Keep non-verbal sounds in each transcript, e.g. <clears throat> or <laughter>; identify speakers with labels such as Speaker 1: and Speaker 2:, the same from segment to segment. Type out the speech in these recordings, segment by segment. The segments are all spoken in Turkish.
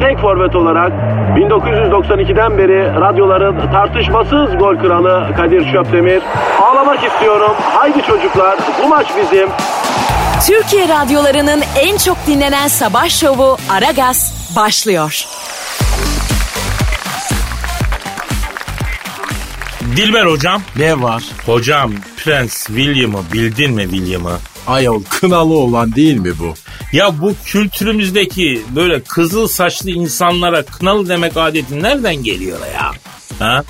Speaker 1: tek forvet olarak 1992'den beri radyoların tartışmasız gol kralı Kadir Şöpdemir. Ağlamak istiyorum. Haydi çocuklar bu maç bizim.
Speaker 2: Türkiye radyolarının en çok dinlenen sabah şovu Aragaz başlıyor.
Speaker 3: Dilber hocam.
Speaker 4: Ne var?
Speaker 3: Hocam Prens William'ı bildin mi William'ı?
Speaker 4: Ayol kınalı olan değil mi bu?
Speaker 3: Ya bu kültürümüzdeki böyle kızıl saçlı insanlara kınalı demek adeti nereden geliyor ya? Ha?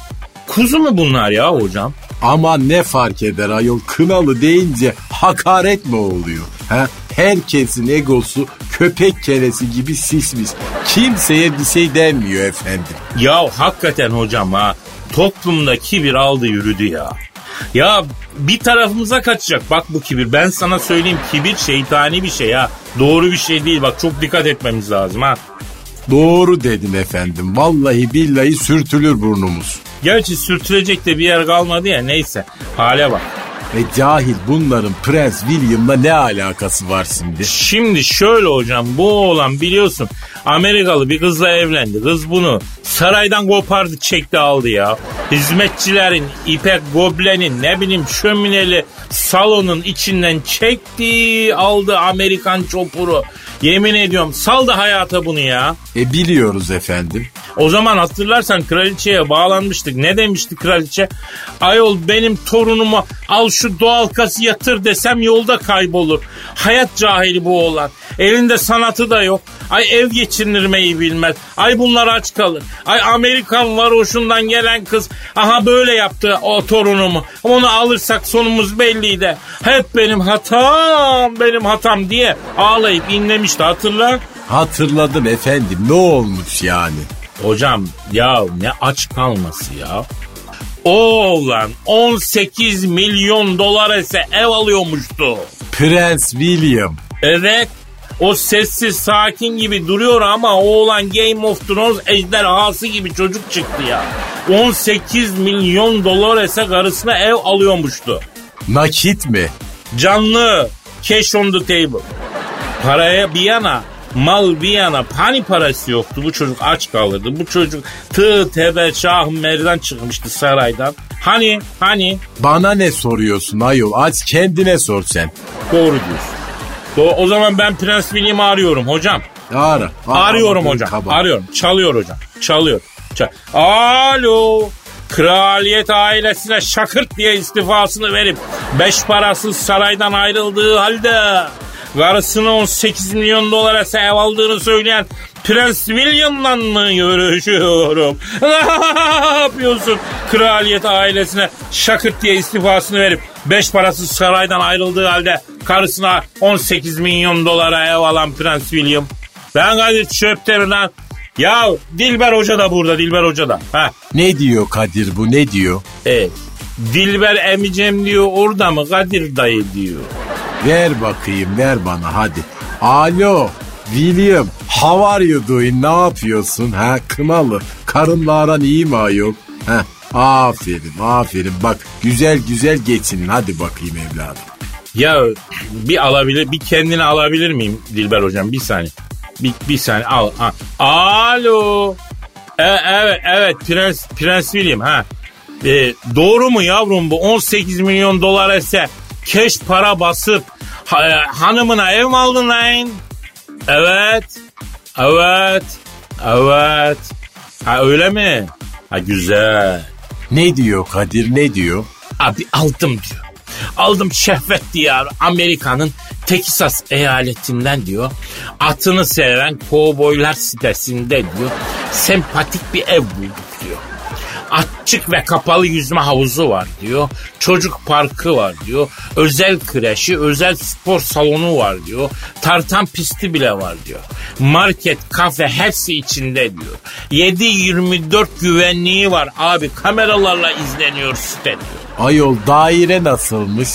Speaker 3: Kuzu mu bunlar ya hocam?
Speaker 4: Ama ne fark eder ayol kınalı deyince hakaret mi oluyor? Ha? Herkesin egosu köpek keresi gibi sismiş. Kimseye bir şey denmiyor efendim.
Speaker 3: Ya hakikaten hocam ha toplumda kibir aldı yürüdü ya. Ya bir tarafımıza kaçacak bak bu kibir. Ben sana söyleyeyim kibir şeytani bir şey ha. Doğru bir şey değil bak çok dikkat etmemiz lazım ha.
Speaker 4: Doğru dedin efendim. Vallahi billahi sürtülür burnumuz.
Speaker 3: Gerçi sürtülecek de bir yer kalmadı ya neyse. Hale bak.
Speaker 4: E cahil bunların Prens William'la ne alakası var şimdi?
Speaker 3: Şimdi şöyle hocam bu oğlan biliyorsun Amerikalı bir kızla evlendi. Kız bunu saraydan kopardı çekti aldı ya. Hizmetçilerin ipek goblenin ne bileyim şömineli salonun içinden çekti aldı Amerikan çopuru. Yemin ediyorum saldı hayata bunu ya.
Speaker 4: E biliyoruz efendim.
Speaker 3: O zaman hatırlarsan kraliçeye bağlanmıştık. Ne demişti kraliçe? Ayol benim torunuma al şu doğal gazı yatır desem yolda kaybolur. Hayat cahili bu oğlan. Elinde sanatı da yok. Ay ev geçindirmeyi bilmez. Ay bunlar aç kalır. Ay Amerikan var hoşundan gelen kız. Aha böyle yaptı o torunumu. Onu alırsak sonumuz belliydi. Hep benim hatam benim hatam diye ağlayıp inlemişti hatırla.
Speaker 4: Hatırladım efendim ne olmuş yani?
Speaker 3: Hocam ya ne aç kalması ya. O oğlan 18 milyon dolar ise ev alıyormuştu.
Speaker 4: Prens William.
Speaker 3: Evet o sessiz sakin gibi duruyor ama o oğlan Game of Thrones ejderhası gibi çocuk çıktı ya. 18 milyon dolar ise karısına ev alıyormuştu.
Speaker 4: Nakit mi?
Speaker 3: Canlı. Cash on the table. Paraya bir yana mal bir yana hani parası yoktu bu çocuk aç kalırdı. Bu çocuk tığ tebe şah merdan çıkmıştı saraydan. Hani hani
Speaker 4: Bana ne soruyorsun ayol? Aç kendine sor sen.
Speaker 3: doğru diyorsun. Do- o zaman ben Prens William'ı arıyorum hocam.
Speaker 4: Ara. ara
Speaker 3: Arıyorum hocam.
Speaker 4: kaba.
Speaker 3: Arıyorum. Çalıyor hocam. Çalıyor. Çal- Alo. Kraliyet ailesine şakırt diye istifasını verip beş parasız saraydan ayrıldığı halde karısına 18 milyon dolara ev aldığını söyleyen Prens William'la mı görüşüyorum? <laughs> Ne yapıyorsun? Kraliyet ailesine şakırt diye istifasını verip beş parasız saraydan ayrıldığı halde karısına 18 milyon dolara ev alan Prens William. Ben Kadir Çöptemir lan. Ya Dilber Hoca da burada Dilber Hoca da. Ha.
Speaker 4: Ne diyor Kadir bu ne diyor?
Speaker 3: Evet. Dilber emicem diyor orada mı Kadir dayı diyor.
Speaker 4: Ver bakayım ver bana hadi. Alo William how are you doing ne yapıyorsun ha kınalı karınla aran iyi mi ayol? Ha aferin aferin bak güzel güzel geçinin hadi bakayım evladım.
Speaker 3: Ya bir alabilir bir kendini alabilir miyim Dilber hocam bir saniye. Bir, bir saniye al. Ha. Alo. E, evet evet Prens, Prens William ha. E, doğru mu yavrum bu 18 milyon dolar ise keş para basıp ha- e, hanımına ev mi aldın lan? Evet. Evet. Evet. Ha öyle mi? Ha güzel.
Speaker 4: Ne diyor Kadir ne diyor?
Speaker 3: Abi aldım diyor. Aldım şehvet diyarı Amerika'nın Texas eyaletinden diyor. Atını seven kovboylar sitesinde diyor. Sempatik bir ev bulduk. Açık ve kapalı yüzme havuzu var diyor. Çocuk parkı var diyor. Özel kreşi, özel spor salonu var diyor. Tartan pisti bile var diyor. Market, kafe hepsi içinde diyor. 7-24 güvenliği var abi. Kameralarla izleniyor site diyor.
Speaker 4: Ayol daire nasılmış?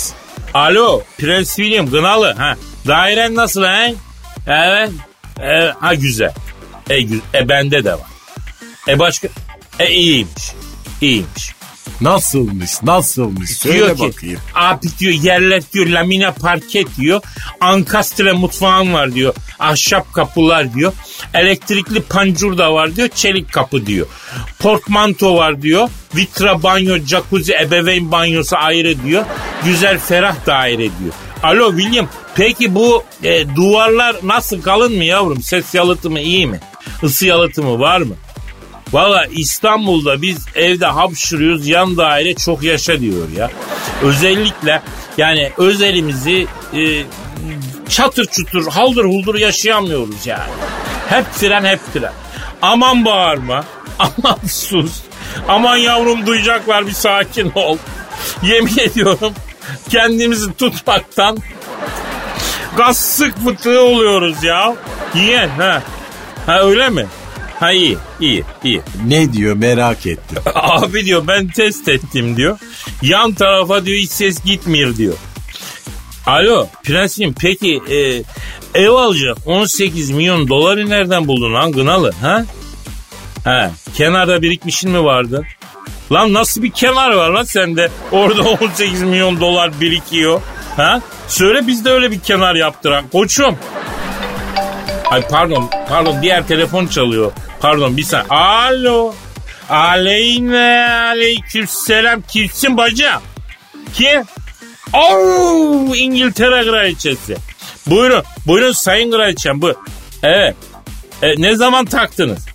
Speaker 3: Alo Prens William Gınalı. Ha. Dairen nasıl he? Evet. evet. Ha güzel. E, gü- e bende de var. E başka? E iyiymiş. İyiymiş.
Speaker 4: Nasılmış nasılmış söyle
Speaker 3: diyor ki
Speaker 4: bakayım.
Speaker 3: abi diyor yerler diyor lamine parket diyor. Ankastre mutfağım var diyor. Ahşap kapılar diyor. Elektrikli pancur da var diyor. Çelik kapı diyor. Portmanto var diyor. Vitra banyo, jacuzzi, ebeveyn banyosu ayrı diyor. Güzel ferah daire diyor. Alo William peki bu e, duvarlar nasıl kalın mı yavrum? Ses yalıtımı iyi mi? Isı yalıtımı var mı? Valla İstanbul'da biz evde hapşırıyoruz yan daire çok yaşa diyor ya. Özellikle yani özelimizi e, çatır çutur haldır huldur yaşayamıyoruz yani. Hep fren hep fren. Aman bağırma. <laughs> Aman sus. Aman yavrum duyacaklar bir sakin ol. Yemin ediyorum kendimizi tutmaktan gaz sık fıtığı oluyoruz ya. Yeğen ha. Ha öyle mi? Ha iyi iyi iyi.
Speaker 4: Ne diyor merak ettim. <laughs>
Speaker 3: Abi diyor ben test ettim diyor. Yan tarafa diyor hiç ses gitmiyor diyor. Alo prensim peki e, ev alacak 18 milyon doları nereden buldun lan Gınalı ha? Ha kenarda birikmişin mi vardı? Lan nasıl bir kenar var lan sende? Orada 18 milyon dolar birikiyor. Ha? Söyle biz de öyle bir kenar yaptıran. Koçum. Ay pardon, pardon diğer telefon çalıyor. Pardon bir saniye. Alo. Aleyne aleyküm selam. Kimsin bacım? Kim? Oo, İngiltere kraliçesi. Buyurun, buyurun sayın kraliçem bu. Evet. E, ne zaman taktınız?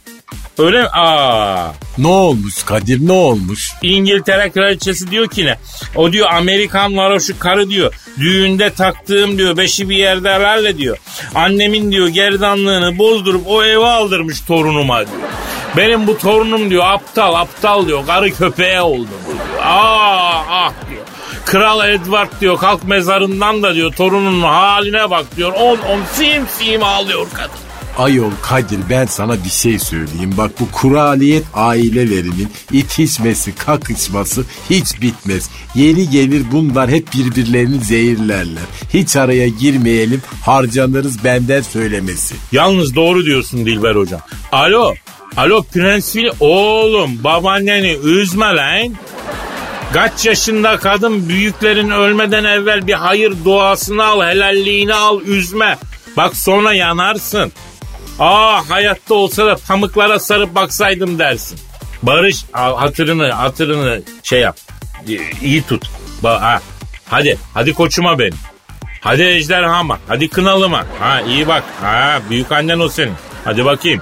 Speaker 3: Öyle mi? Aa.
Speaker 4: Ne olmuş Kadir ne olmuş?
Speaker 3: İngiltere kraliçesi diyor ki ne? O diyor Amerikan varoşu karı diyor. Düğünde taktığım diyor beşi bir yerde herhalde diyor. Annemin diyor gerdanlığını bozdurup o eve aldırmış torunuma diyor. Benim bu torunum diyor aptal aptal diyor. Karı köpeğe oldu diyor. Aa ah diyor. Kral Edward diyor kalk mezarından da diyor torununun haline bak diyor. On on sim sim ağlıyor kadın.
Speaker 4: Ayol Kadir ben sana bir şey söyleyeyim. Bak bu kuraliyet ailelerinin itişmesi, kakışması hiç bitmez. Yeri gelir bunlar hep birbirlerini zehirlerler. Hiç araya girmeyelim harcanırız benden söylemesi.
Speaker 3: Yalnız doğru diyorsun Dilber hocam. Alo. Alo Prens. Oğlum babaanneni üzme lan. Kaç yaşında kadın büyüklerin ölmeden evvel bir hayır duasını al, helalliğini al, üzme. Bak sonra yanarsın. Aa hayatta olsa da pamuklara sarıp baksaydım dersin. Barış hatırını hatırını şey yap. İyi tut. Ba ha. Hadi hadi koçuma benim. Hadi ejderhama. Hadi kınalıma. Ha iyi bak. Ha büyük annen o senin. Hadi bakayım.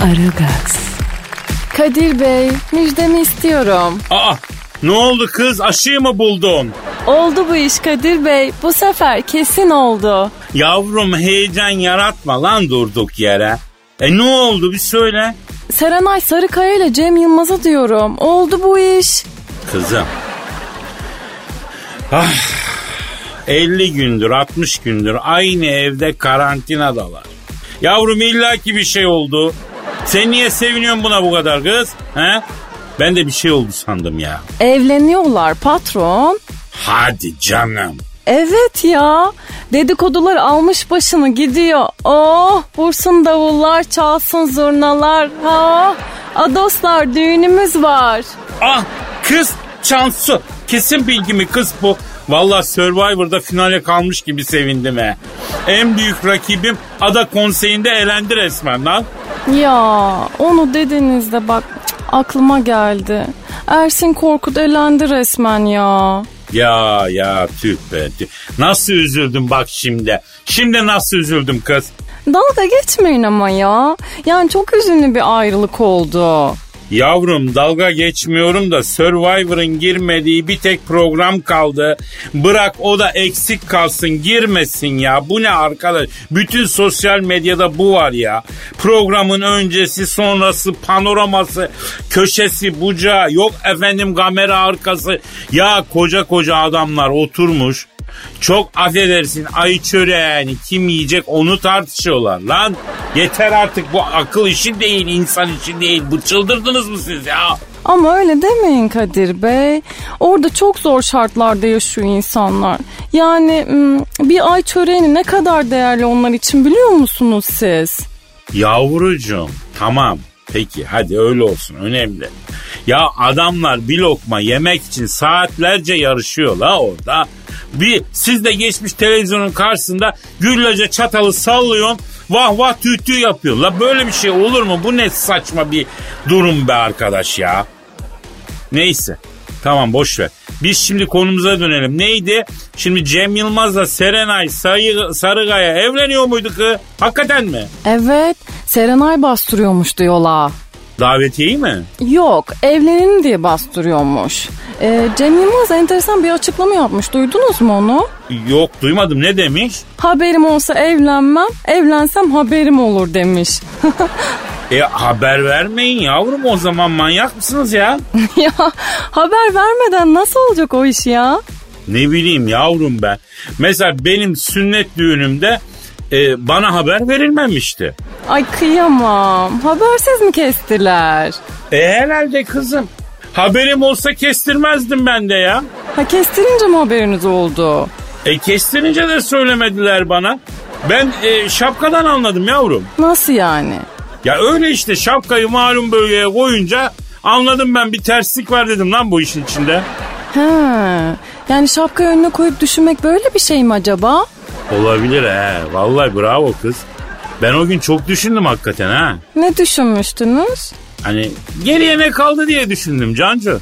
Speaker 2: Aragaz,
Speaker 5: Kadir Bey, müjdemi istiyorum.
Speaker 3: Aa ne oldu kız aşıyı mı buldun?
Speaker 5: Oldu bu iş Kadir Bey. Bu sefer kesin oldu.
Speaker 3: Yavrum heyecan yaratma lan durduk yere. E ne oldu bir söyle.
Speaker 5: Serenay Sarıkaya ile Cem Yılmaz'a diyorum. Oldu bu iş.
Speaker 3: Kızım. Ah, 50 gündür 60 gündür aynı evde karantinadalar. Yavrum illaki bir şey oldu. Sen niye seviniyorsun buna bu kadar kız? He? Ben de bir şey oldu sandım ya.
Speaker 5: Evleniyorlar patron.
Speaker 3: Hadi canım.
Speaker 5: Evet ya. Dedikodular almış başını gidiyor. Oh vursun davullar çalsın zurnalar. Ha, adoslar düğünümüz var.
Speaker 3: Ah kız Cansu. Kesin bilgi mi kız bu? Valla Survivor'da finale kalmış gibi sevindim he. En büyük rakibim ada konseyinde elendi resmen lan.
Speaker 5: Ya onu dediğinizde bak aklıma geldi. Ersin Korkut elendi resmen ya.
Speaker 3: Ya ya tüh be tüh. Nasıl üzüldüm bak şimdi. Şimdi nasıl üzüldüm kız.
Speaker 5: Dalga geçmeyin ama ya. Yani çok üzünlü bir ayrılık oldu.
Speaker 3: Yavrum dalga geçmiyorum da Survivor'ın girmediği bir tek program kaldı. Bırak o da eksik kalsın girmesin ya. Bu ne arkadaş? Bütün sosyal medyada bu var ya. Programın öncesi sonrası panoraması köşesi bucağı yok efendim kamera arkası. Ya koca koca adamlar oturmuş çok affedersin ay çöreğini kim yiyecek onu tartışıyorlar lan. Yeter artık bu akıl işi değil insan işi değil. Bu çıldırdınız mı siz ya?
Speaker 5: Ama öyle demeyin Kadir Bey. Orada çok zor şartlarda yaşıyor insanlar. Yani bir ay çöreğini ne kadar değerli onlar için biliyor musunuz siz?
Speaker 3: Yavrucuğum tamam peki hadi öyle olsun önemli. Ya adamlar bir lokma yemek için saatlerce yarışıyor la orada. Bir siz de geçmiş televizyonun karşısında güllece çatalı sallıyorsun. Vah vah tüy tüy yapıyor. La böyle bir şey olur mu? Bu ne saçma bir durum be arkadaş ya. Neyse. Tamam boş ver. Biz şimdi konumuza dönelim. Neydi? Şimdi Cem Yılmaz'la Serenay Sarı, Sarıgaya evleniyor muydu ki? Hakikaten mi?
Speaker 5: Evet, Serenay bastırıyormuş diyorlar.
Speaker 3: Davetiyeyi mi?
Speaker 5: Yok, evlenin diye bastırıyormuş. Ee, Cem Yılmaz enteresan bir açıklama yapmış. Duydunuz mu onu?
Speaker 3: Yok duymadım. Ne demiş?
Speaker 5: Haberim olsa evlenmem, evlensem haberim olur demiş.
Speaker 3: E haber vermeyin yavrum o zaman manyak mısınız ya? <laughs>
Speaker 5: ya haber vermeden nasıl olacak o iş ya?
Speaker 3: Ne bileyim yavrum ben. Mesela benim sünnet düğünümde e, bana haber verilmemişti.
Speaker 5: Ay kıyamam. Habersiz mi kestiler?
Speaker 3: E herhalde kızım. Haberim olsa kestirmezdim ben de ya.
Speaker 5: Ha kestirince mi haberiniz oldu?
Speaker 3: E kestirince de söylemediler bana. Ben e, şapkadan anladım yavrum.
Speaker 5: Nasıl yani?
Speaker 3: Ya öyle işte şapkayı malum bölgeye koyunca anladım ben bir terslik var dedim lan bu işin içinde.
Speaker 5: He, yani şapkayı önüne koyup düşünmek böyle bir şey mi acaba?
Speaker 3: Olabilir he. Vallahi bravo kız. Ben o gün çok düşündüm hakikaten ha.
Speaker 5: Ne düşünmüştünüz?
Speaker 3: Hani geriye ne kaldı diye düşündüm Cancu.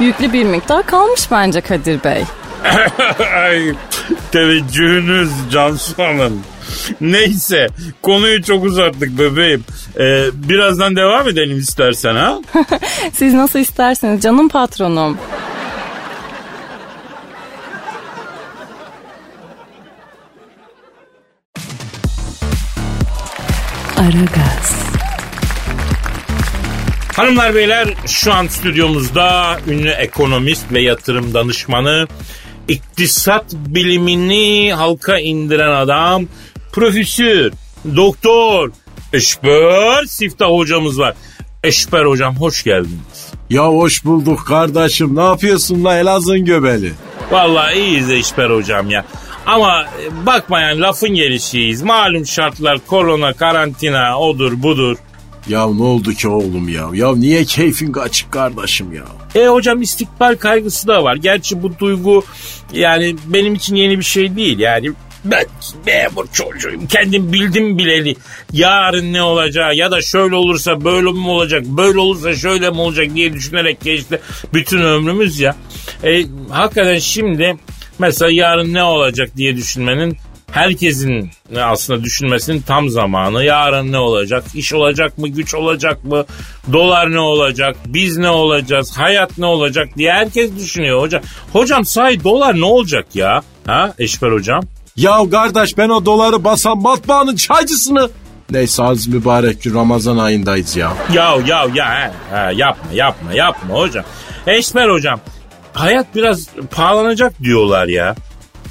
Speaker 5: Yüklü bir miktar kalmış bence Kadir Bey. <laughs>
Speaker 3: Ay, teveccühünüz Cansu Hanım. Neyse konuyu çok uzattık bebeğim. Ee, birazdan devam edelim istersen ha. <laughs>
Speaker 5: Siz nasıl isterseniz canım patronum.
Speaker 2: Aragaz,
Speaker 3: Hanımlar beyler şu an stüdyomuzda ünlü ekonomist ve yatırım danışmanı, iktisat bilimini halka indiren adam, profesör, doktor, Eşber Siftah hocamız var. Eşber hocam hoş geldiniz.
Speaker 4: Ya hoş bulduk kardeşim. Ne yapıyorsun la Elazığ'ın göbeli?
Speaker 3: Vallahi iyiyiz Eşber hocam ya. Ama e, bakma yani lafın gelişiyiz. Malum şartlar korona, karantina, odur budur.
Speaker 4: Ya ne oldu ki oğlum ya? Ya niye keyfin açık kardeşim ya?
Speaker 3: E hocam istikbal kaygısı da var. Gerçi bu duygu yani benim için yeni bir şey değil. Yani ben memur çocuğuyum. Kendim bildim bileli. Yarın ne olacağı ya da şöyle olursa böyle mi olacak, böyle olursa şöyle mi olacak diye düşünerek geçti bütün ömrümüz ya. E, hakikaten şimdi mesela yarın ne olacak diye düşünmenin herkesin aslında düşünmesinin tam zamanı. Yarın ne olacak? İş olacak mı? Güç olacak mı? Dolar ne olacak? Biz ne olacağız? Hayat ne olacak diye herkes düşünüyor hocam. Hocam sahi dolar ne olacak ya? Ha Eşber hocam?
Speaker 4: Ya kardeş ben o doları basan matbaanın çaycısını... Neyse az mübarek gün Ramazan ayındayız ya.
Speaker 3: Ya ya ya he, he, yapma yapma yapma hocam. Eşber hocam hayat biraz pahalanacak diyorlar ya.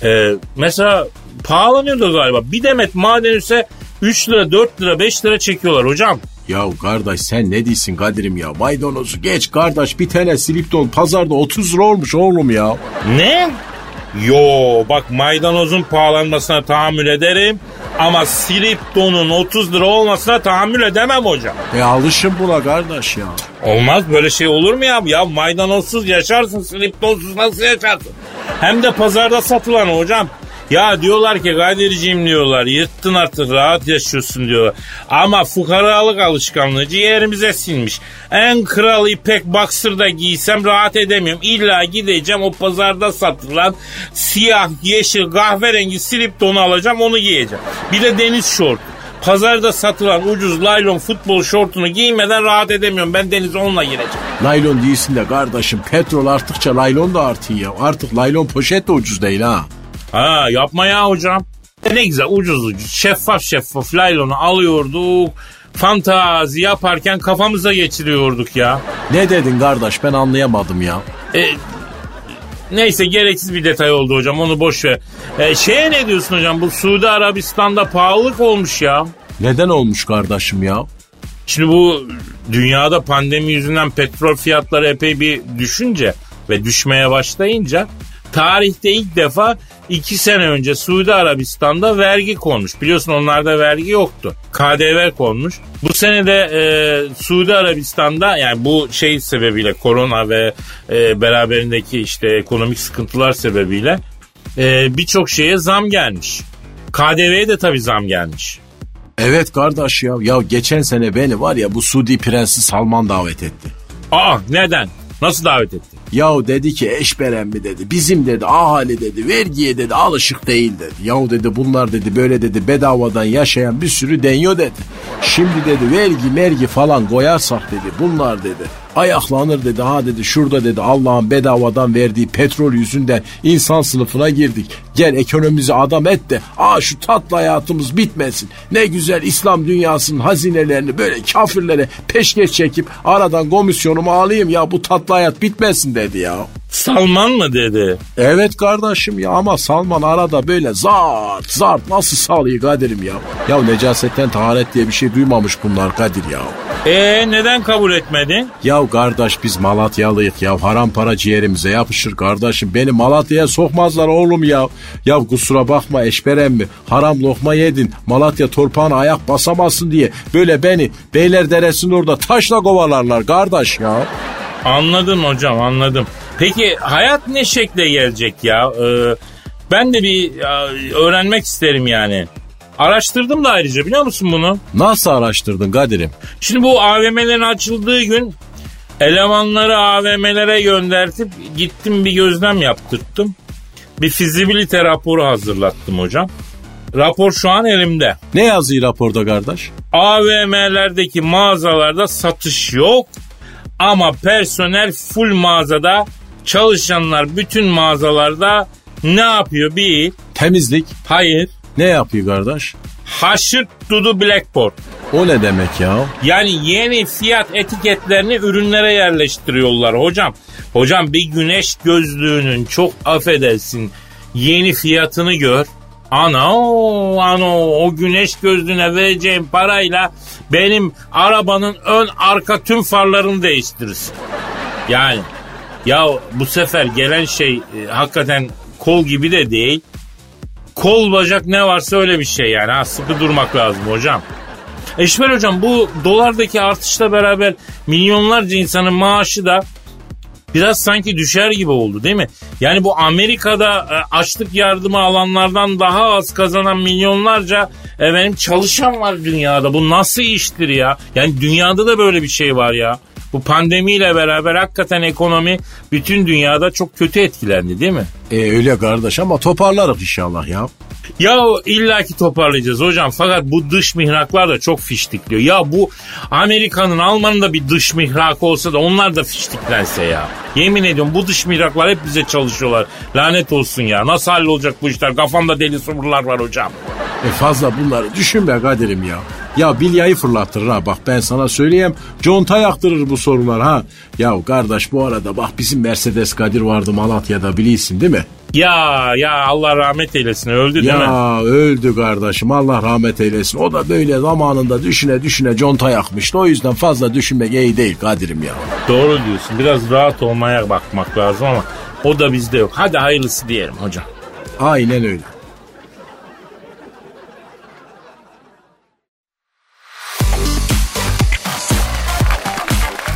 Speaker 3: Ee, mesela pahalanıyor da galiba. Bir demet maden ise 3 lira 4 lira 5 lira çekiyorlar hocam.
Speaker 4: Ya kardeş sen ne diyorsun Kadir'im ya? Maydanozu geç kardeş bir tane Slipton pazarda 30 lira olmuş oğlum ya.
Speaker 3: Ne? Yo bak maydanozun pahalanmasına tahammül ederim ama Silipton'un 30 lira olmasına tahammül edemem hocam.
Speaker 4: E alışın buna kardeş ya.
Speaker 3: Olmaz böyle şey olur mu ya? Ya maydanozsuz yaşarsın, Siliptonsuz nasıl yaşarsın? Hem de pazarda satılan hocam. Ya diyorlar ki Kadir'ciğim diyorlar yırttın artık rahat yaşıyorsun diyorlar. Ama fukaralık alışkanlığı ciğerimize sinmiş. En kral ipek boxer da giysem rahat edemiyorum. İlla gideceğim o pazarda satılan siyah, yeşil, kahverengi slip donu alacağım onu giyeceğim. Bir de deniz şort. pazarda satılan ucuz laylon futbol şortunu giymeden rahat edemiyorum. Ben denize onunla gireceğim.
Speaker 4: Laylon değilsin de kardeşim petrol arttıkça laylon da artıyor. Artık laylon poşet de ucuz değil ha.
Speaker 3: Ha yapma ya hocam. Ne güzel ucuz ucuz şeffaf şeffaf laylonu alıyorduk. Fantazi yaparken kafamıza geçiriyorduk ya.
Speaker 4: Ne dedin kardeş ben anlayamadım ya.
Speaker 3: E, neyse gereksiz bir detay oldu hocam onu boş ver. E, şeye ne diyorsun hocam bu Suudi Arabistan'da pahalılık olmuş ya.
Speaker 4: Neden olmuş kardeşim ya?
Speaker 3: Şimdi bu dünyada pandemi yüzünden petrol fiyatları epey bir düşünce ve düşmeye başlayınca tarihte ilk defa iki sene önce Suudi Arabistan'da vergi konmuş. Biliyorsun onlarda vergi yoktu. KDV konmuş. Bu sene de e, Suudi Arabistan'da yani bu şey sebebiyle korona ve e, beraberindeki işte ekonomik sıkıntılar sebebiyle e, birçok şeye zam gelmiş. KDV'ye de tabii zam gelmiş.
Speaker 4: Evet kardeş ya. Ya geçen sene beni var ya bu Suudi Prensi Salman davet etti.
Speaker 3: Aa neden? Nasıl davet etti?
Speaker 4: Yahu dedi ki eşberen mi dedi. Bizim dedi ahali dedi vergiye dedi alışık değil dedi. Yahu dedi bunlar dedi böyle dedi bedavadan yaşayan bir sürü denyo dedi. Şimdi dedi vergi mergi falan koyarsak dedi bunlar dedi. Ayaklanır dedi ha dedi şurada dedi Allah'ın bedavadan verdiği petrol yüzünden insan sınıfına girdik. Gel ekonomimizi adam et de aa şu tatlı hayatımız bitmesin. Ne güzel İslam dünyasının hazinelerini böyle kafirlere peşkeş çekip aradan komisyonumu alayım ya bu tatlı hayat bitmesin dedi ya.
Speaker 3: Salman mı dedi?
Speaker 4: Evet kardeşim ya ama Salman arada böyle zart zart nasıl salıyor Kadir'im ya. Ya necasetten taharet diye bir şey duymamış bunlar Kadir ya.
Speaker 3: Ee neden kabul etmedin?
Speaker 4: Ya kardeş biz Malatyalıyık ya haram para ciğerimize yapışır kardeşim. Beni Malatya'ya sokmazlar oğlum ya. Ya kusura bakma eşberem mi? Haram lokma yedin. Malatya torpağına ayak basamazsın diye. Böyle beni Beylerderesi'nin orada taşla kovalarlar kardeş ya.
Speaker 3: Anladım hocam anladım. Peki hayat ne şekle gelecek ya? Ee, ben de bir öğrenmek isterim yani. Araştırdım da ayrıca biliyor musun bunu?
Speaker 4: Nasıl araştırdın Kadir'im?
Speaker 3: Şimdi bu AVM'lerin açıldığı gün elemanları AVM'lere göndertip gittim bir gözlem yaptırttım. Bir fizibilite raporu hazırlattım hocam. Rapor şu an elimde.
Speaker 4: Ne yazıyor raporda kardeş?
Speaker 3: AVM'lerdeki mağazalarda satış yok ama personel full mağazada çalışanlar bütün mağazalarda ne yapıyor bir?
Speaker 4: Temizlik.
Speaker 3: Hayır.
Speaker 4: Ne yapıyor kardeş?
Speaker 3: Haşırt dudu blackboard.
Speaker 4: O ne demek ya?
Speaker 3: Yani yeni fiyat etiketlerini ürünlere yerleştiriyorlar hocam. Hocam bir güneş gözlüğünün çok affedersin yeni fiyatını gör. Ana o ano o güneş gözlüğüne vereceğim parayla benim arabanın ön arka tüm farlarını değiştirirsin. Yani ya bu sefer gelen şey e, hakikaten kol gibi de değil. Kol bacak ne varsa öyle bir şey yani. Ha, sıkı durmak lazım hocam. Eşver hocam bu dolardaki artışla beraber milyonlarca insanın maaşı da biraz sanki düşer gibi oldu değil mi? Yani bu Amerika'da e, açlık yardımı alanlardan daha az kazanan milyonlarca efendim çalışan var dünyada. Bu nasıl iştir ya? Yani dünyada da böyle bir şey var ya. Bu pandemiyle beraber hakikaten ekonomi bütün dünyada çok kötü etkilendi değil mi?
Speaker 4: E öyle kardeş ama toparlarız inşallah ya.
Speaker 3: Ya illaki toparlayacağız hocam fakat bu dış mihraklar da çok fiştikliyor. Ya bu Amerika'nın Alman'ın da bir dış mihrakı olsa da onlar da fiştiklense ya. Yemin ediyorum bu dış mihraklar hep bize çalışıyorlar. Lanet olsun ya. Nasıl hallolacak bu işler? Kafamda deli sorular var hocam.
Speaker 4: E fazla bunları düşünme Kadir'im ya. Ya bilyayı fırlattırır ha bak ben sana söyleyeyim. Conta yaktırır bu sorular ha. Ya kardeş bu arada bak bizim Mercedes Kadir vardı Malatya'da biliyorsun değil mi?
Speaker 3: Ya ya Allah rahmet eylesin öldü değil mi?
Speaker 4: Ya öldü kardeşim Allah rahmet eylesin. O da böyle zamanında düşüne düşüne conta yakmıştı. O yüzden fazla düşünmek iyi değil Kadir'im ya.
Speaker 3: Doğru diyorsun. Biraz rahat olmaya bakmak lazım ama o da bizde yok. Hadi hayırlısı diyelim hocam.
Speaker 4: Aynen öyle.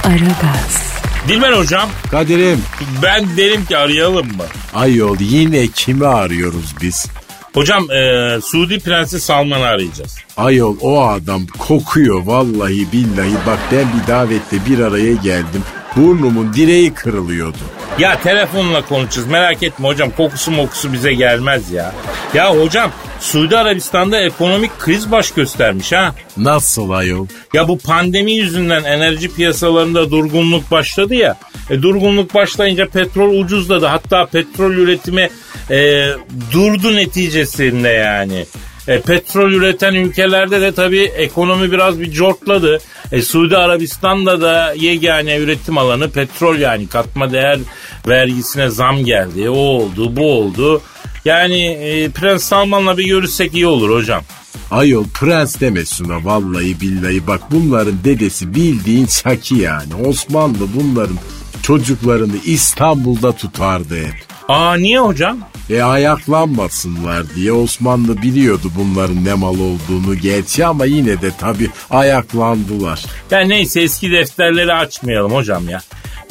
Speaker 2: Aragaz,
Speaker 3: Dilber hocam
Speaker 4: Kadir'im
Speaker 3: ben derim ki arayalım mı?
Speaker 4: ayol yine kimi arıyoruz biz?
Speaker 3: Hocam e, Suudi Prensi Salman'ı arayacağız.
Speaker 4: Ayol o adam kokuyor vallahi billahi. Bak ben bir davette bir araya geldim. Burnumun direği kırılıyordu.
Speaker 3: Ya telefonla konuşacağız merak etme hocam kokusu mokusu bize gelmez ya. Ya hocam Suudi Arabistan'da ekonomik kriz baş göstermiş ha.
Speaker 4: Nasıl ayol?
Speaker 3: Ya bu pandemi yüzünden enerji piyasalarında durgunluk başladı ya. E, durgunluk başlayınca petrol ucuzladı. Hatta petrol üretimi e, durdu neticesinde yani. E, petrol üreten ülkelerde de tabii ekonomi biraz bir cortladı. E, Suudi Arabistan'da da yegane üretim alanı petrol yani katma değer vergisine zam geldi. O oldu bu oldu. Yani e, Prens Salman'la bir görüşsek iyi olur hocam.
Speaker 4: Ayol prens deme şuna vallahi billahi bak bunların dedesi bildiğin Çaki yani. Osmanlı bunların çocuklarını İstanbul'da tutardı hep.
Speaker 3: Aa niye hocam?
Speaker 4: E ayaklanmasınlar diye Osmanlı biliyordu bunların ne mal olduğunu gerçi ama yine de tabi ayaklandılar.
Speaker 3: Ya neyse eski defterleri açmayalım hocam ya.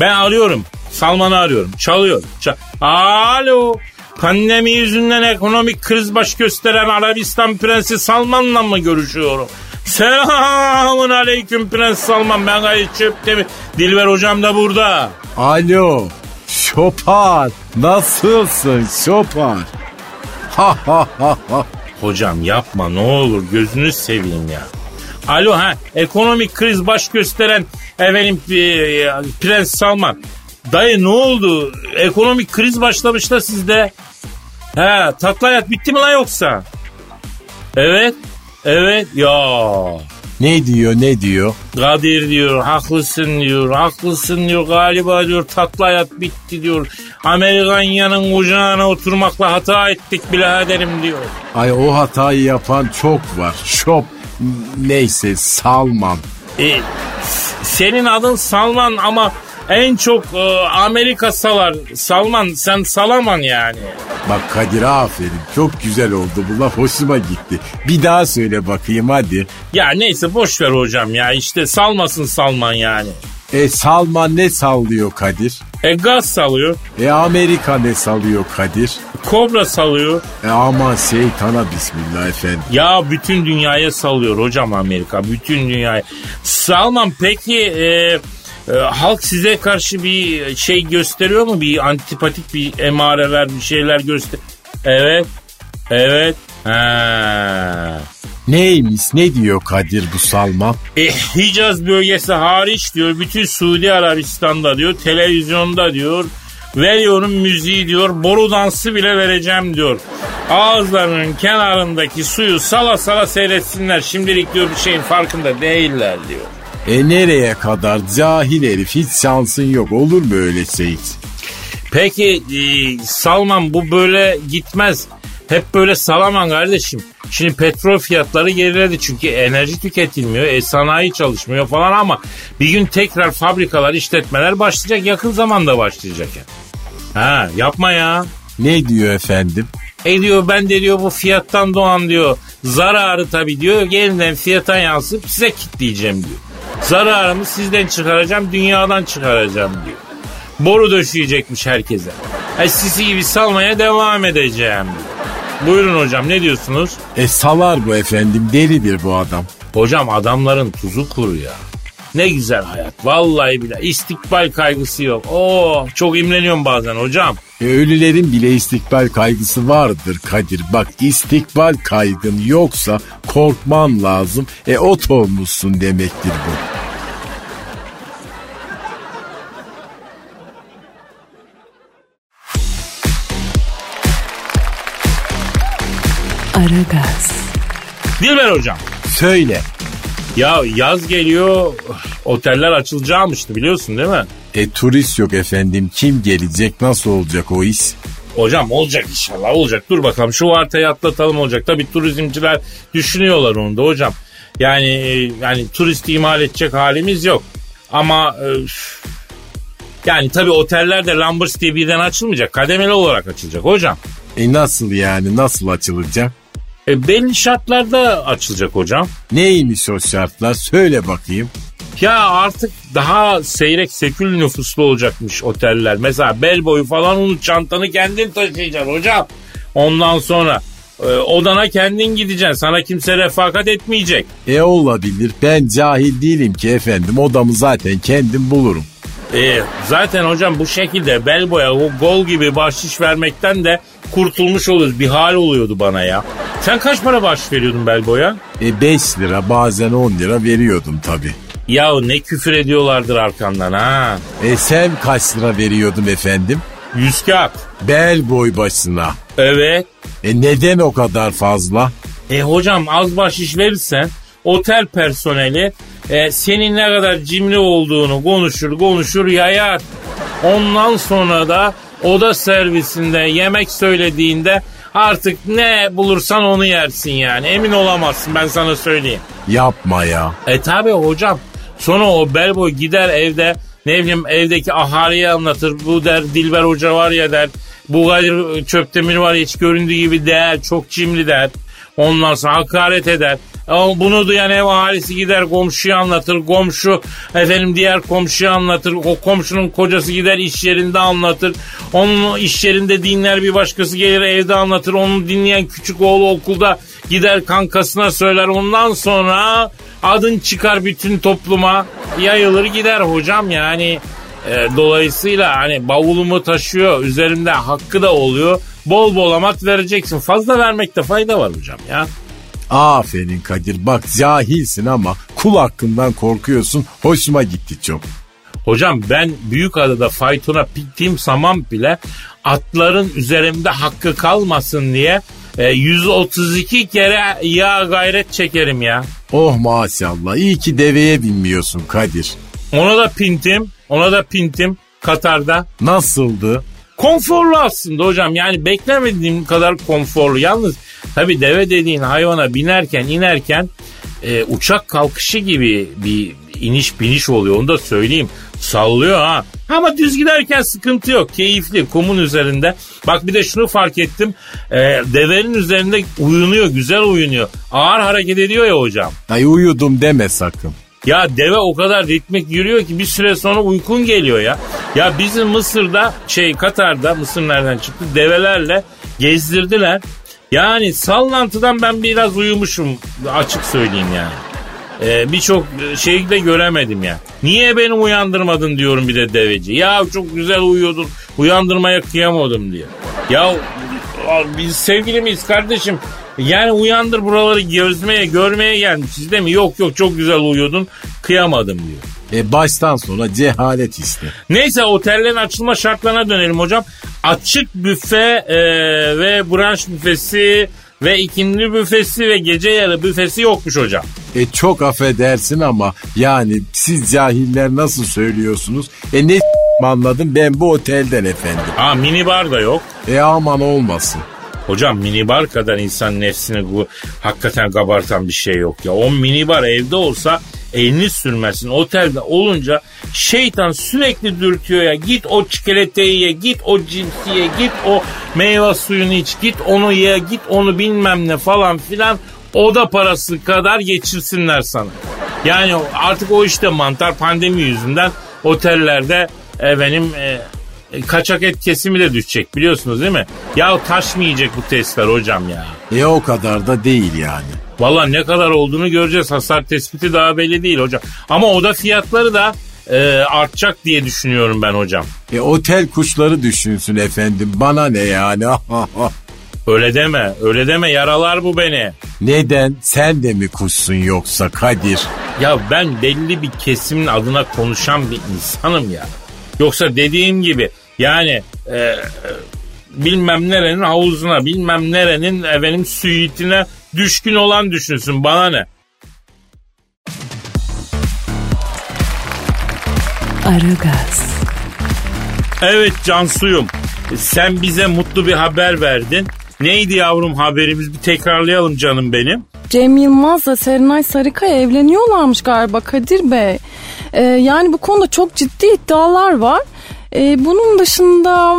Speaker 3: Ben arıyorum. Salman'ı arıyorum. Çalıyor. Çal Alo. Pandemi yüzünden ekonomik kriz baş gösteren Arabistan Prensi Salman'la mı görüşüyorum? Selamun aleyküm Prens Salman. Ben Gayet Çöptemir. Dilber hocam da burada.
Speaker 4: Alo. Şopar. Nasılsın Şopar? Ha ha ha ha.
Speaker 3: Hocam yapma ne olur gözünü seveyim ya. Alo ha ekonomik kriz baş gösteren efendim e, Prens Salman. Dayı ne oldu? Ekonomik kriz başlamış da sizde. He tatlı hayat bitti mi lan yoksa? Evet. Evet ya.
Speaker 4: Ne diyor ne diyor?
Speaker 3: Kadir diyor haklısın diyor haklısın diyor galiba diyor tatlı hayat bitti diyor. Amerikanya'nın kucağına oturmakla hata ettik biraderim diyor.
Speaker 4: Ay o hatayı yapan çok var. Şop neyse Salman.
Speaker 3: E, senin adın Salman ama en çok e, Amerika salar. Salman sen salaman yani.
Speaker 4: Bak Kadir aferin çok güzel oldu bu laf hoşuma gitti. Bir daha söyle bakayım hadi.
Speaker 3: Ya neyse boş ver hocam ya işte salmasın Salman yani.
Speaker 4: E Salman ne sallıyor Kadir?
Speaker 3: E gaz salıyor,
Speaker 4: E Amerika ne sallıyor Kadir?
Speaker 3: kobra salıyor.
Speaker 4: E aman şeytana bismillah efendim.
Speaker 3: Ya bütün dünyaya salıyor hocam Amerika bütün dünyaya. Salman peki e, e, halk size karşı bir şey gösteriyor mu? Bir antipatik bir emareler bir şeyler göster. Evet. Evet. Ha.
Speaker 4: Neymiş ne diyor Kadir bu Salman?
Speaker 3: E, Hicaz bölgesi hariç diyor bütün Suudi Arabistan'da diyor televizyonda diyor veriyorum müziği diyor boru dansı bile vereceğim diyor. Ağızlarının kenarındaki suyu sala sala seyretsinler şimdilik diyor bir şeyin farkında değiller diyor.
Speaker 4: E nereye kadar cahil herif hiç şansın yok olur mu öyle şey?
Speaker 3: Peki e, Salman bu böyle gitmez. Hep böyle salaman kardeşim. Şimdi petrol fiyatları geriledi çünkü enerji tüketilmiyor, e, sanayi çalışmıyor falan ama bir gün tekrar fabrikalar, işletmeler başlayacak. Yakın zamanda başlayacak yani. Ha yapma ya.
Speaker 4: Ne diyor efendim?
Speaker 3: E diyor ben de diyor bu fiyattan doğan diyor zararı tabii diyor yeniden fiyata yansıp size kitleyeceğim diyor. Zararımı sizden çıkaracağım dünyadan çıkaracağım diyor. Boru döşeyecekmiş herkese. E sisi gibi salmaya devam edeceğim diyor. Buyurun hocam ne diyorsunuz?
Speaker 4: E salar bu efendim delidir bu adam.
Speaker 3: Hocam adamların tuzu kuru ya. Ne güzel hayat. Vallahi bile istikbal kaygısı yok. Oo çok imreniyorum bazen hocam.
Speaker 4: E, ölülerin bile istikbal kaygısı vardır Kadir. Bak istikbal kaygın yoksa korkman lazım. E ot olmuşsun demektir bu.
Speaker 2: Aragaz,
Speaker 3: Dilber hocam.
Speaker 4: Söyle.
Speaker 3: Ya yaz geliyor oteller açılacakmıştı biliyorsun değil mi?
Speaker 4: E turist yok efendim. Kim gelecek? Nasıl olacak o iş?
Speaker 3: Hocam olacak inşallah olacak. Dur bakalım şu vartayı atlatalım olacak. Tabii turizmciler düşünüyorlar onu da hocam. Yani e, yani turist imal edecek halimiz yok. Ama e, yani tabii oteller de Lambers diye birden açılmayacak. Kademeli olarak açılacak hocam.
Speaker 4: E nasıl yani? Nasıl açılacak?
Speaker 3: E, belli şartlarda açılacak hocam.
Speaker 4: Neymiş o şartlar? Söyle bakayım.
Speaker 3: Ya artık daha seyrek sekül nüfuslu olacakmış oteller. Mesela bel boyu falan unut çantanı kendin taşıyacaksın hocam. Ondan sonra e, odana kendin gideceksin. Sana kimse refakat etmeyecek.
Speaker 4: E olabilir. Ben cahil değilim ki efendim. Odamı zaten kendim bulurum.
Speaker 3: E, zaten hocam bu şekilde bel boya gol gibi bahşiş vermekten de kurtulmuş oluruz. Bir hal oluyordu bana ya. Sen kaç para bahşiş veriyordun bel boya?
Speaker 4: E 5 lira bazen 10 lira veriyordum tabii.
Speaker 3: Ya ne küfür ediyorlardır arkandan ha.
Speaker 4: E sen kaç lira veriyordun efendim?
Speaker 3: Yüz kağıt.
Speaker 4: Bel boy başına.
Speaker 3: Evet.
Speaker 4: E neden o kadar fazla?
Speaker 3: E hocam az bahşiş verirsen otel personeli e, senin ne kadar cimri olduğunu konuşur konuşur yayar. Ondan sonra da oda servisinde yemek söylediğinde artık ne bulursan onu yersin yani. Emin olamazsın ben sana söyleyeyim.
Speaker 4: Yapma ya.
Speaker 3: E tabi hocam. Sonra o bellboy gider evde ne bileyim evdeki ahaliye anlatır. Bu der Dilber Hoca var ya der. Bu Kadir Çöptemir var ya hiç göründüğü gibi değer çok cimri der. Ondan sonra hakaret eder. Bunu duyan ev ahalisi gider komşuya anlatır. Komşu efendim diğer komşuya anlatır. O komşunun kocası gider iş yerinde anlatır. Onun iş yerinde dinler bir başkası gelir evde anlatır. Onu dinleyen küçük oğlu okulda gider kankasına söyler. Ondan sonra adın çıkar bütün topluma yayılır gider hocam yani. E, dolayısıyla hani bavulumu taşıyor üzerinde hakkı da oluyor. Bol bol amat vereceksin. Fazla vermekte fayda var hocam ya.
Speaker 4: Aferin Kadir bak cahilsin ama kul hakkından korkuyorsun. Hoşuma gitti çok.
Speaker 3: Hocam ben büyük adada faytona bittiğim zaman bile atların üzerimde hakkı kalmasın diye e, 132 kere yağ gayret çekerim ya.
Speaker 4: Oh maşallah iyi ki deveye binmiyorsun Kadir.
Speaker 3: Ona da pintim, ona da pintim Katar'da.
Speaker 4: Nasıldı?
Speaker 3: Konforlu aslında hocam yani beklemediğim kadar konforlu. Yalnız tabi deve dediğin hayvana binerken inerken e, uçak kalkışı gibi bir iniş biniş oluyor onu da söyleyeyim. Sallıyor ha. Ama düz giderken sıkıntı yok. Keyifli kumun üzerinde. Bak bir de şunu fark ettim. E, devenin üzerinde uyunuyor güzel uyunuyor. Ağır hareket ediyor ya hocam.
Speaker 4: Ay uyudum deme sakın.
Speaker 3: Ya deve o kadar ritmik yürüyor ki bir süre sonra uykun geliyor ya. Ya bizim Mısır'da şey Katar'da Mısır nereden çıktı develerle gezdirdiler. Yani sallantıdan ben biraz uyumuşum açık söyleyeyim yani. Ee, Birçok şeyi de göremedim ya. Niye beni uyandırmadın diyorum bir de deveci. Ya çok güzel uyuyordun uyandırmaya kıyamadım diyor. Ya biz sevgili miyiz kardeşim? Yani uyandır buraları gözmeye görmeye gelmişiz değil mi? Yok yok çok güzel uyuyordun kıyamadım diyor.
Speaker 4: E baştan sona cehalet işte.
Speaker 3: Neyse otellerin açılma şartlarına dönelim hocam. Açık büfe e, ve branş büfesi ve ikindi büfesi ve gece yarı büfesi yokmuş hocam.
Speaker 4: E çok affedersin ama yani siz cahiller nasıl söylüyorsunuz? E ne anladım ben bu otelden efendim.
Speaker 3: Aa minibar da yok.
Speaker 4: E aman olmasın.
Speaker 3: Hocam minibar kadar insan nefsini hakikaten kabartan bir şey yok ya. O minibar evde olsa elini sürmesin. Otelde olunca şeytan sürekli dürtüyor ya. Git o çikolateyi ye, git o cipsi git o meyve suyunu iç, git onu ye, git onu bilmem ne falan filan. Oda parası kadar geçirsinler sana. Yani artık o işte mantar pandemi yüzünden otellerde efendim e, kaçak et kesimi de düşecek biliyorsunuz değil mi? Ya taşmayacak bu testler hocam ya.
Speaker 4: E o kadar da değil yani.
Speaker 3: Valla ne kadar olduğunu göreceğiz. Hasar tespiti daha belli değil hocam. Ama oda fiyatları da e, artacak diye düşünüyorum ben hocam.
Speaker 4: E otel kuşları düşünsün efendim. Bana ne yani? <laughs>
Speaker 3: öyle deme, öyle deme. Yaralar bu beni.
Speaker 4: Neden? Sen de mi kuşsun yoksa Kadir?
Speaker 3: Ya ben belli bir kesimin adına konuşan bir insanım ya. Yoksa dediğim gibi yani e, bilmem nerenin havuzuna bilmem nerenin efendim suitine düşkün olan düşünsün bana ne?
Speaker 2: Aragaz.
Speaker 3: Evet Cansuyum sen bize mutlu bir haber verdin. Neydi yavrum haberimiz bir tekrarlayalım canım benim.
Speaker 5: Cem Yılmaz'la Serenay Sarıkaya evleniyorlarmış galiba Kadir Bey. Ee, yani bu konuda çok ciddi iddialar var. Ee, bunun dışında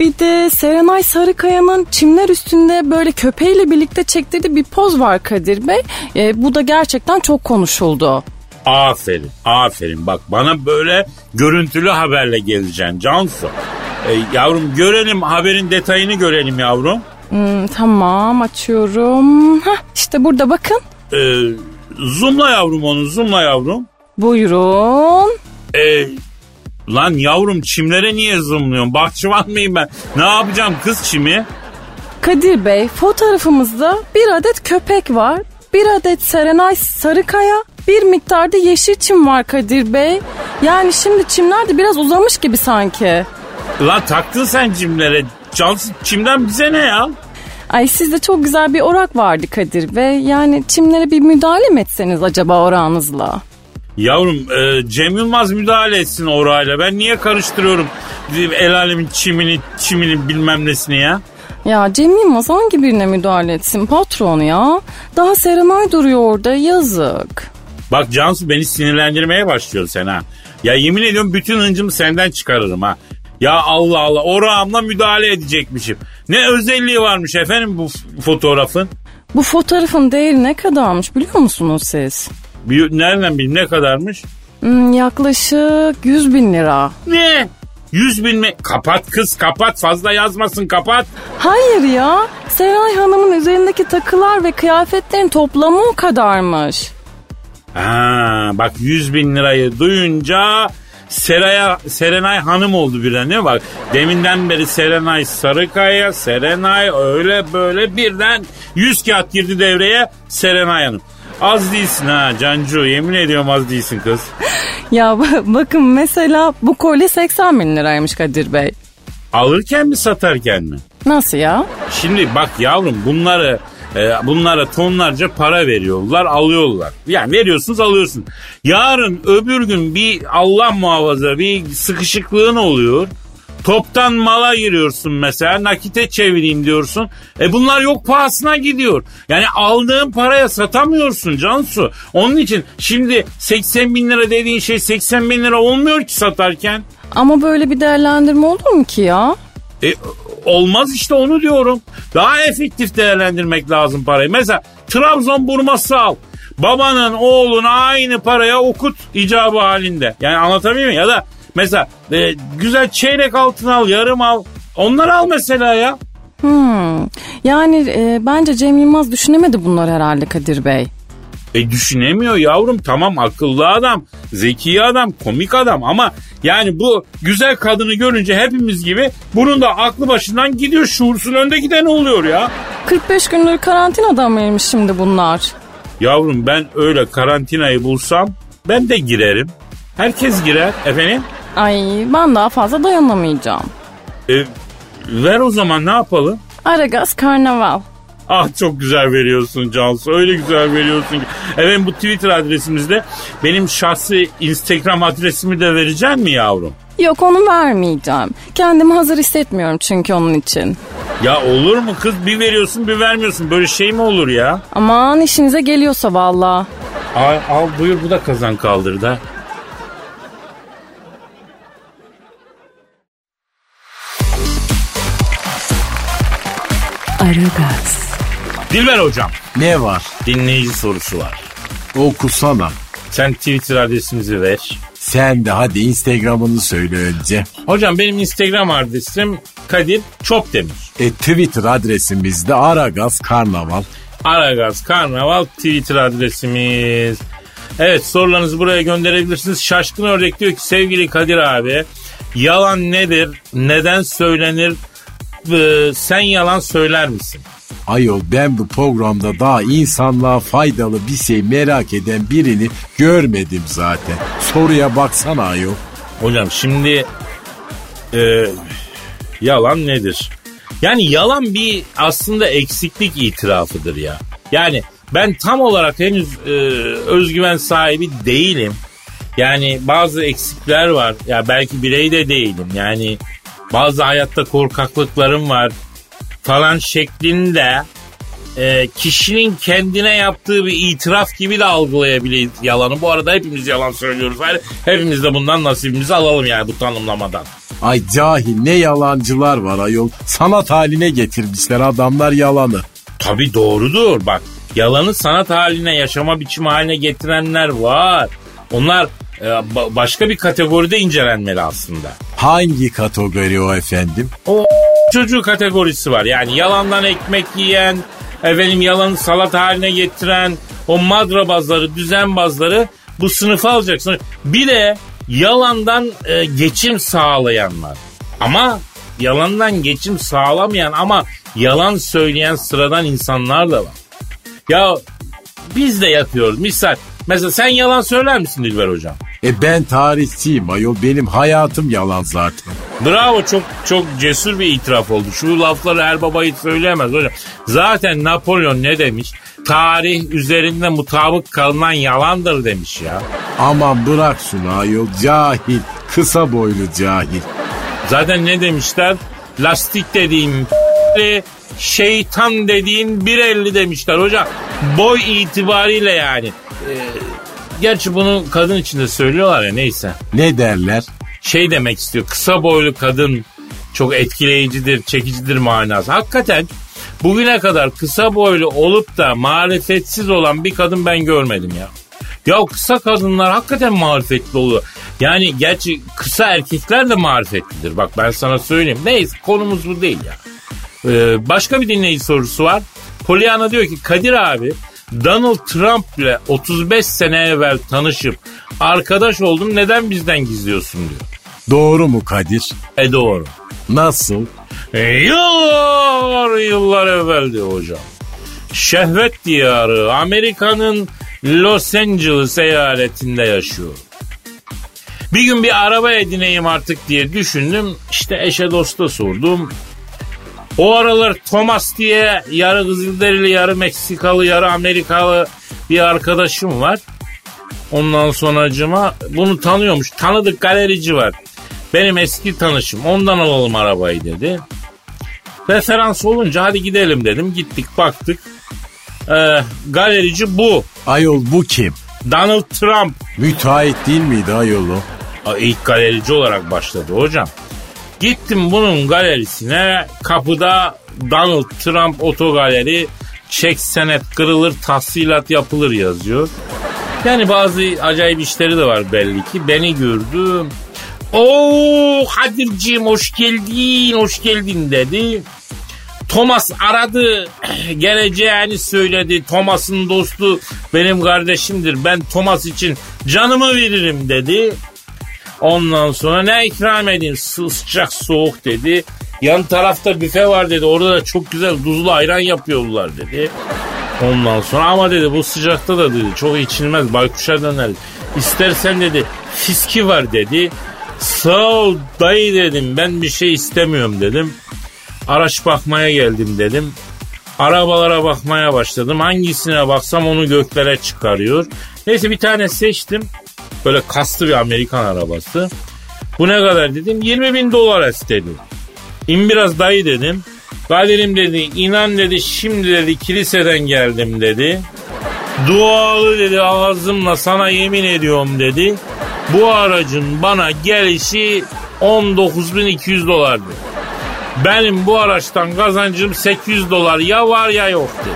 Speaker 5: bir de Serenay Sarıkaya'nın çimler üstünde böyle köpeğiyle birlikte çektirdiği bir poz var Kadir Bey. Ee, bu da gerçekten çok konuşuldu.
Speaker 3: Aferin, aferin. Bak bana böyle görüntülü haberle geleceksin Cansu. Ee, yavrum görelim haberin detayını görelim yavrum.
Speaker 5: Hmm, tamam açıyorum. Heh, işte burada bakın.
Speaker 3: Ee, zoomla yavrum onu zoomla yavrum.
Speaker 5: Buyurun.
Speaker 3: Ee, Lan yavrum çimlere niye zoomluyorsun? Bahçıvan mıyım ben? Ne yapacağım kız çimi?
Speaker 5: Kadir Bey fotoğrafımızda bir adet köpek var. Bir adet Serenay Sarıkaya, bir miktarda yeşil çim var Kadir Bey. Yani şimdi çimler de biraz uzamış gibi sanki.
Speaker 3: Lan taktın sen çimlere. Cansız çimden bize ne ya?
Speaker 5: Ay sizde çok güzel bir orak vardı Kadir Bey. Yani çimlere bir müdahale mi etseniz acaba orağınızla?
Speaker 3: Yavrum e, Cem Yılmaz müdahale etsin orayla. Ben niye karıştırıyorum el alemin çimini, çimini bilmem nesini ya?
Speaker 5: Ya Cem Yılmaz hangi birine müdahale etsin patron ya? Daha Serenay duruyor orada yazık.
Speaker 3: Bak Cansu beni sinirlendirmeye başlıyor sen ha. Ya yemin ediyorum bütün hıncımı senden çıkarırım ha. Ya Allah Allah orağımla müdahale edecekmişim. Ne özelliği varmış efendim bu fotoğrafın?
Speaker 5: Bu fotoğrafın değeri ne kadarmış biliyor musunuz siz?
Speaker 3: Bir, nereden bileyim ne kadarmış?
Speaker 5: Hmm, yaklaşık 100 bin lira.
Speaker 3: Ne? 100 bin mi? Kapat kız kapat fazla yazmasın kapat.
Speaker 5: Hayır ya. Serenay Hanım'ın üzerindeki takılar ve kıyafetlerin toplamı o kadarmış.
Speaker 3: Ha, bak 100 bin lirayı duyunca Seraya, Serenay Hanım oldu birden mi? Bak deminden beri Serenay Sarıkaya, Serenay öyle böyle birden 100 kağıt girdi devreye Serenay Hanım. Az değilsin ha Cancu yemin ediyorum az değilsin kız. <laughs>
Speaker 5: Ya ba- bakın mesela bu kolye 80 bin liraymış Kadir Bey.
Speaker 3: Alırken mi satarken mi?
Speaker 5: Nasıl ya?
Speaker 3: Şimdi bak yavrum bunları e, bunlara tonlarca para veriyorlar alıyorlar. Yani veriyorsunuz alıyorsun. Yarın öbür gün bir Allah muhafaza bir sıkışıklığın oluyor. Toptan mala giriyorsun mesela nakite çevireyim diyorsun. E bunlar yok pahasına gidiyor. Yani aldığın paraya satamıyorsun Cansu. Onun için şimdi 80 bin lira dediğin şey 80 bin lira olmuyor ki satarken.
Speaker 5: Ama böyle bir değerlendirme olur mu ki ya?
Speaker 3: E, olmaz işte onu diyorum. Daha efektif değerlendirmek lazım parayı. Mesela Trabzon burması al. Babanın oğluna aynı paraya okut icabı halinde. Yani anlatabiliyor muyum? Ya da mesela e, güzel çeyrek altın al, yarım al. Onları al mesela ya.
Speaker 5: Hmm. Yani e, bence Cem Yılmaz düşünemedi bunlar herhalde Kadir Bey.
Speaker 3: E düşünemiyor yavrum tamam akıllı adam, zeki adam, komik adam ama yani bu güzel kadını görünce hepimiz gibi bunun da aklı başından gidiyor şuursun önde giden oluyor ya.
Speaker 5: 45 gündür karantinada mıymış şimdi bunlar?
Speaker 3: Yavrum ben öyle karantinayı bulsam ben de girerim. Herkes girer efendim.
Speaker 5: Ay ben daha fazla dayanamayacağım.
Speaker 3: E, ver o zaman ne yapalım?
Speaker 5: Aragaz Karnaval.
Speaker 3: Ah çok güzel veriyorsun Cansu. Öyle güzel veriyorsun ki. Efendim bu Twitter adresimizde benim şahsi Instagram adresimi de vereceksin mi yavrum?
Speaker 5: Yok onu vermeyeceğim. Kendimi hazır hissetmiyorum çünkü onun için.
Speaker 3: Ya olur mu kız bir veriyorsun bir vermiyorsun. Böyle şey mi olur ya?
Speaker 5: Aman işinize geliyorsa valla.
Speaker 3: Al, al buyur bu da kazan kaldırdı ha.
Speaker 2: Aragaz,
Speaker 3: Dilber hocam
Speaker 4: Ne var?
Speaker 3: dinleyici sorusu var.
Speaker 4: Okusana.
Speaker 3: Sen Twitter adresimizi ver.
Speaker 4: Sen de hadi Instagram'ını söyle önce.
Speaker 3: Hocam benim Instagram adresim Kadir Çopdemir.
Speaker 4: E Twitter adresimiz de Aragaz Karnaval.
Speaker 3: Aragaz Karnaval Twitter adresimiz. Evet sorularınızı buraya gönderebilirsiniz. Şaşkın Ördek diyor ki sevgili Kadir abi yalan nedir? Neden söylenir? Ee, sen yalan söyler misin?
Speaker 4: Ayol ben bu programda daha insanlığa faydalı bir şey merak eden birini görmedim zaten. Soruya baksana ayol.
Speaker 3: Hocam şimdi e, yalan nedir? Yani yalan bir aslında eksiklik itirafıdır ya. Yani ben tam olarak henüz e, özgüven sahibi değilim. Yani bazı eksikler var. Ya belki birey de değilim. Yani bazı hayatta korkaklıklarım var falan şeklinde e, kişinin kendine yaptığı bir itiraf gibi de algılayabilir yalanı. Bu arada hepimiz yalan söylüyoruz. Yani hepimiz de bundan nasibimizi alalım yani bu tanımlamadan.
Speaker 4: Ay cahil ne yalancılar var ayol. Sanat haline getirmişler adamlar yalanı.
Speaker 3: Tabii doğrudur bak. Yalanı sanat haline, yaşama biçimi haline getirenler var. Onlar başka bir kategoride incelenmeli aslında.
Speaker 4: Hangi kategori o efendim?
Speaker 3: O çocuğu kategorisi var. Yani yalandan ekmek yiyen, efendim yalanı salat haline getiren, o madrabazları, düzenbazları bu sınıfa alacaksın. Bir de yalandan e, geçim sağlayanlar. Ama yalandan geçim sağlamayan ama yalan söyleyen sıradan insanlar da var. Ya biz de yapıyoruz. Misal mesela sen yalan söyler misin Dilber hocam?
Speaker 4: E ben tarihçiyim ayol benim hayatım yalan zaten.
Speaker 3: Bravo çok çok cesur bir itiraf oldu. Şu lafları her baba hiç söyleyemez hocam. Zaten Napolyon ne demiş? Tarih üzerinde mutabık kalınan yalandır demiş ya.
Speaker 4: Aman bırak şunu ayol cahil kısa boylu cahil.
Speaker 3: Zaten ne demişler? Lastik dediğin şeytan dediğin 1.50 demişler hocam. Boy itibariyle yani. Ee, gerçi bunu kadın için de söylüyorlar ya neyse.
Speaker 4: Ne derler?
Speaker 3: Şey demek istiyor kısa boylu kadın çok etkileyicidir, çekicidir manası. Hakikaten bugüne kadar kısa boylu olup da marifetsiz olan bir kadın ben görmedim ya. Ya kısa kadınlar hakikaten marifetli oluyor. Yani gerçi kısa erkekler de marifetlidir. Bak ben sana söyleyeyim. Neyse konumuz bu değil ya. Ee, başka bir dinleyici sorusu var. Pollyanna diyor ki Kadir abi Donald Trump ile 35 sene evvel tanışıp arkadaş oldum neden bizden gizliyorsun diyor.
Speaker 4: Doğru mu Kadir?
Speaker 3: E doğru.
Speaker 4: Nasıl?
Speaker 3: E, yıllar yıllar evvel diyor hocam. Şehvet diyarı Amerika'nın Los Angeles eyaletinde yaşıyor. Bir gün bir araba edineyim artık diye düşündüm. İşte eşe dosta sordum. O aralar Thomas diye yarı Kızılderili, yarı Meksikalı, yarı Amerikalı bir arkadaşım var. Ondan sonracıma bunu tanıyormuş. Tanıdık galerici var. Benim eski tanışım. Ondan alalım arabayı dedi. Referans olunca hadi gidelim dedim. Gittik baktık. Ee, galerici bu.
Speaker 4: Ayol bu kim?
Speaker 3: Donald Trump.
Speaker 4: Müteahhit değil miydi ayol o?
Speaker 3: İlk galerici olarak başladı hocam. Gittim bunun galerisine kapıda Donald Trump otogaleri çek senet kırılır tahsilat yapılır yazıyor. Yani bazı acayip işleri de var belli ki. Beni gördü. Oo Kadir'ciğim hoş geldin hoş geldin dedi. Thomas aradı <clears throat> geleceğini söyledi. Thomas'ın dostu benim kardeşimdir. Ben Thomas için canımı veririm dedi. Ondan sonra ne ikram edeyim Sı- sıcak soğuk dedi. Yan tarafta büfe var dedi. Orada da çok güzel tuzlu ayran yapıyorlar dedi. Ondan sonra ama dedi bu sıcakta da dedi çok içilmez baykuşa döner. İstersen dedi fiski var dedi. Sağ ol dayı dedim ben bir şey istemiyorum dedim. Araç bakmaya geldim dedim. Arabalara bakmaya başladım. Hangisine baksam onu göklere çıkarıyor. Neyse bir tane seçtim. Böyle kaslı bir Amerikan arabası. Bu ne kadar dedim. 20 bin dolar istedi. İn biraz dayı dedim. Kadir'im dedi inan dedi şimdi dedi kiliseden geldim dedi. Dualı dedi ağzımla sana yemin ediyorum dedi. Bu aracın bana gelişi 19.200 dolardı. Benim bu araçtan kazancım 800 dolar ya var ya yok dedi.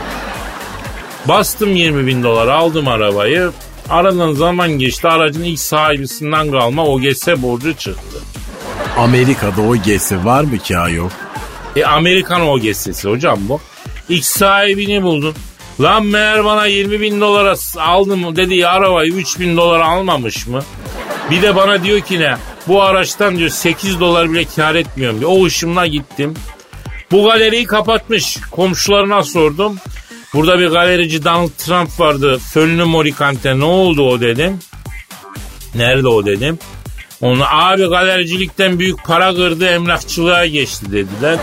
Speaker 3: Bastım 20 bin dolar aldım arabayı. Aradan zaman geçti aracın ilk sahibisinden kalma OGS borcu çıktı.
Speaker 4: Amerika'da o gesi var mı ki ayol?
Speaker 3: E Amerikan OGS'si hocam bu. İlk sahibini buldun. Lan meğer bana 20 bin dolara aldım dediği arabayı 3 bin dolara almamış mı? Bir de bana diyor ki ne? Bu araçtan diyor 8 dolar bile kar etmiyorum diyor. O ışımla gittim. Bu galeriyi kapatmış. Komşularına sordum. Burada bir galerici Donald Trump vardı. Fönlü Morikante ne oldu o dedim. Nerede o dedim. Onu abi galericilikten büyük para kırdı emlakçılığa geçti dediler.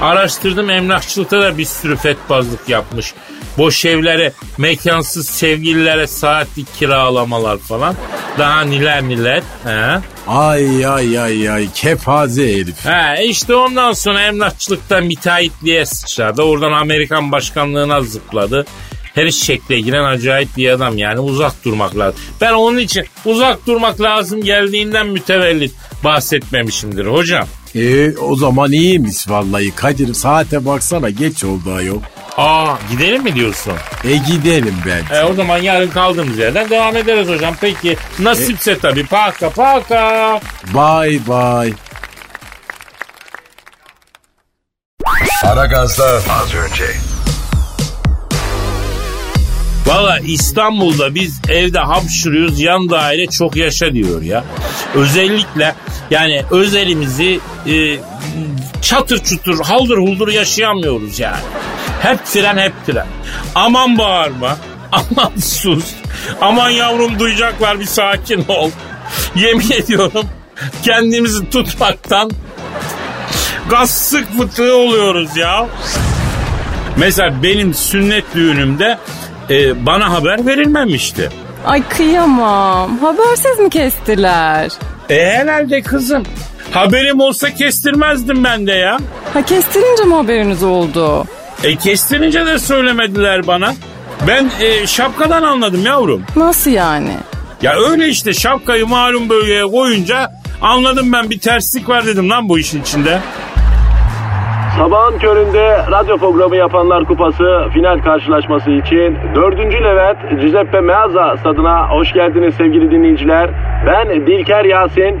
Speaker 3: Araştırdım emlakçılıkta da bir sürü fetbazlık yapmış. Boş evlere, mekansız sevgililere saatlik kiralamalar falan. Daha niler niler. He.
Speaker 4: Ay ay ay ay kepaze herif.
Speaker 3: He işte ondan sonra emlakçılıktan müteahhitliğe sıçradı. Oradan Amerikan başkanlığına zıpladı. Her iş şekle giren acayip bir adam yani uzak durmak lazım. Ben onun için uzak durmak lazım geldiğinden mütevellit bahsetmemişimdir hocam.
Speaker 4: E, o zaman iyiymiş vallahi Kadir saate baksana geç oldu ayol.
Speaker 3: Aa gidelim mi diyorsun?
Speaker 4: E gidelim bence.
Speaker 3: E, o zaman yarın kaldığımız yerden devam ederiz hocam. Peki nasipse tabii. Paka paka.
Speaker 4: Bye bye.
Speaker 6: Aragaz'da az önce.
Speaker 3: Valla İstanbul'da biz evde hapşırıyoruz yan daire çok yaşa diyor ya. Özellikle yani özelimizi e, çatır çutur haldır huldur yaşayamıyoruz yani. Hep tren hep tren. Aman bağırma. Aman sus. Aman yavrum duyacaklar bir sakin ol. Yemin ediyorum kendimizi tutmaktan gaz sık fıtığı oluyoruz ya. Mesela benim sünnet düğünümde e, bana haber verilmemişti.
Speaker 5: Ay kıyamam. Habersiz mi kestiler?
Speaker 3: E herhalde kızım. Haberim olsa kestirmezdim ben de ya.
Speaker 5: Ha kestirince mi haberiniz oldu?
Speaker 3: E kestirince de söylemediler bana. Ben e, şapkadan anladım yavrum.
Speaker 5: Nasıl yani?
Speaker 3: Ya öyle işte şapkayı malum bölgeye koyunca anladım ben bir terslik var dedim lan bu işin içinde.
Speaker 1: Sabahın köründe radyo programı yapanlar kupası final karşılaşması için 4. Levent Giuseppe Meazza stadına hoş geldiniz sevgili dinleyiciler. Ben Dilker Yasin.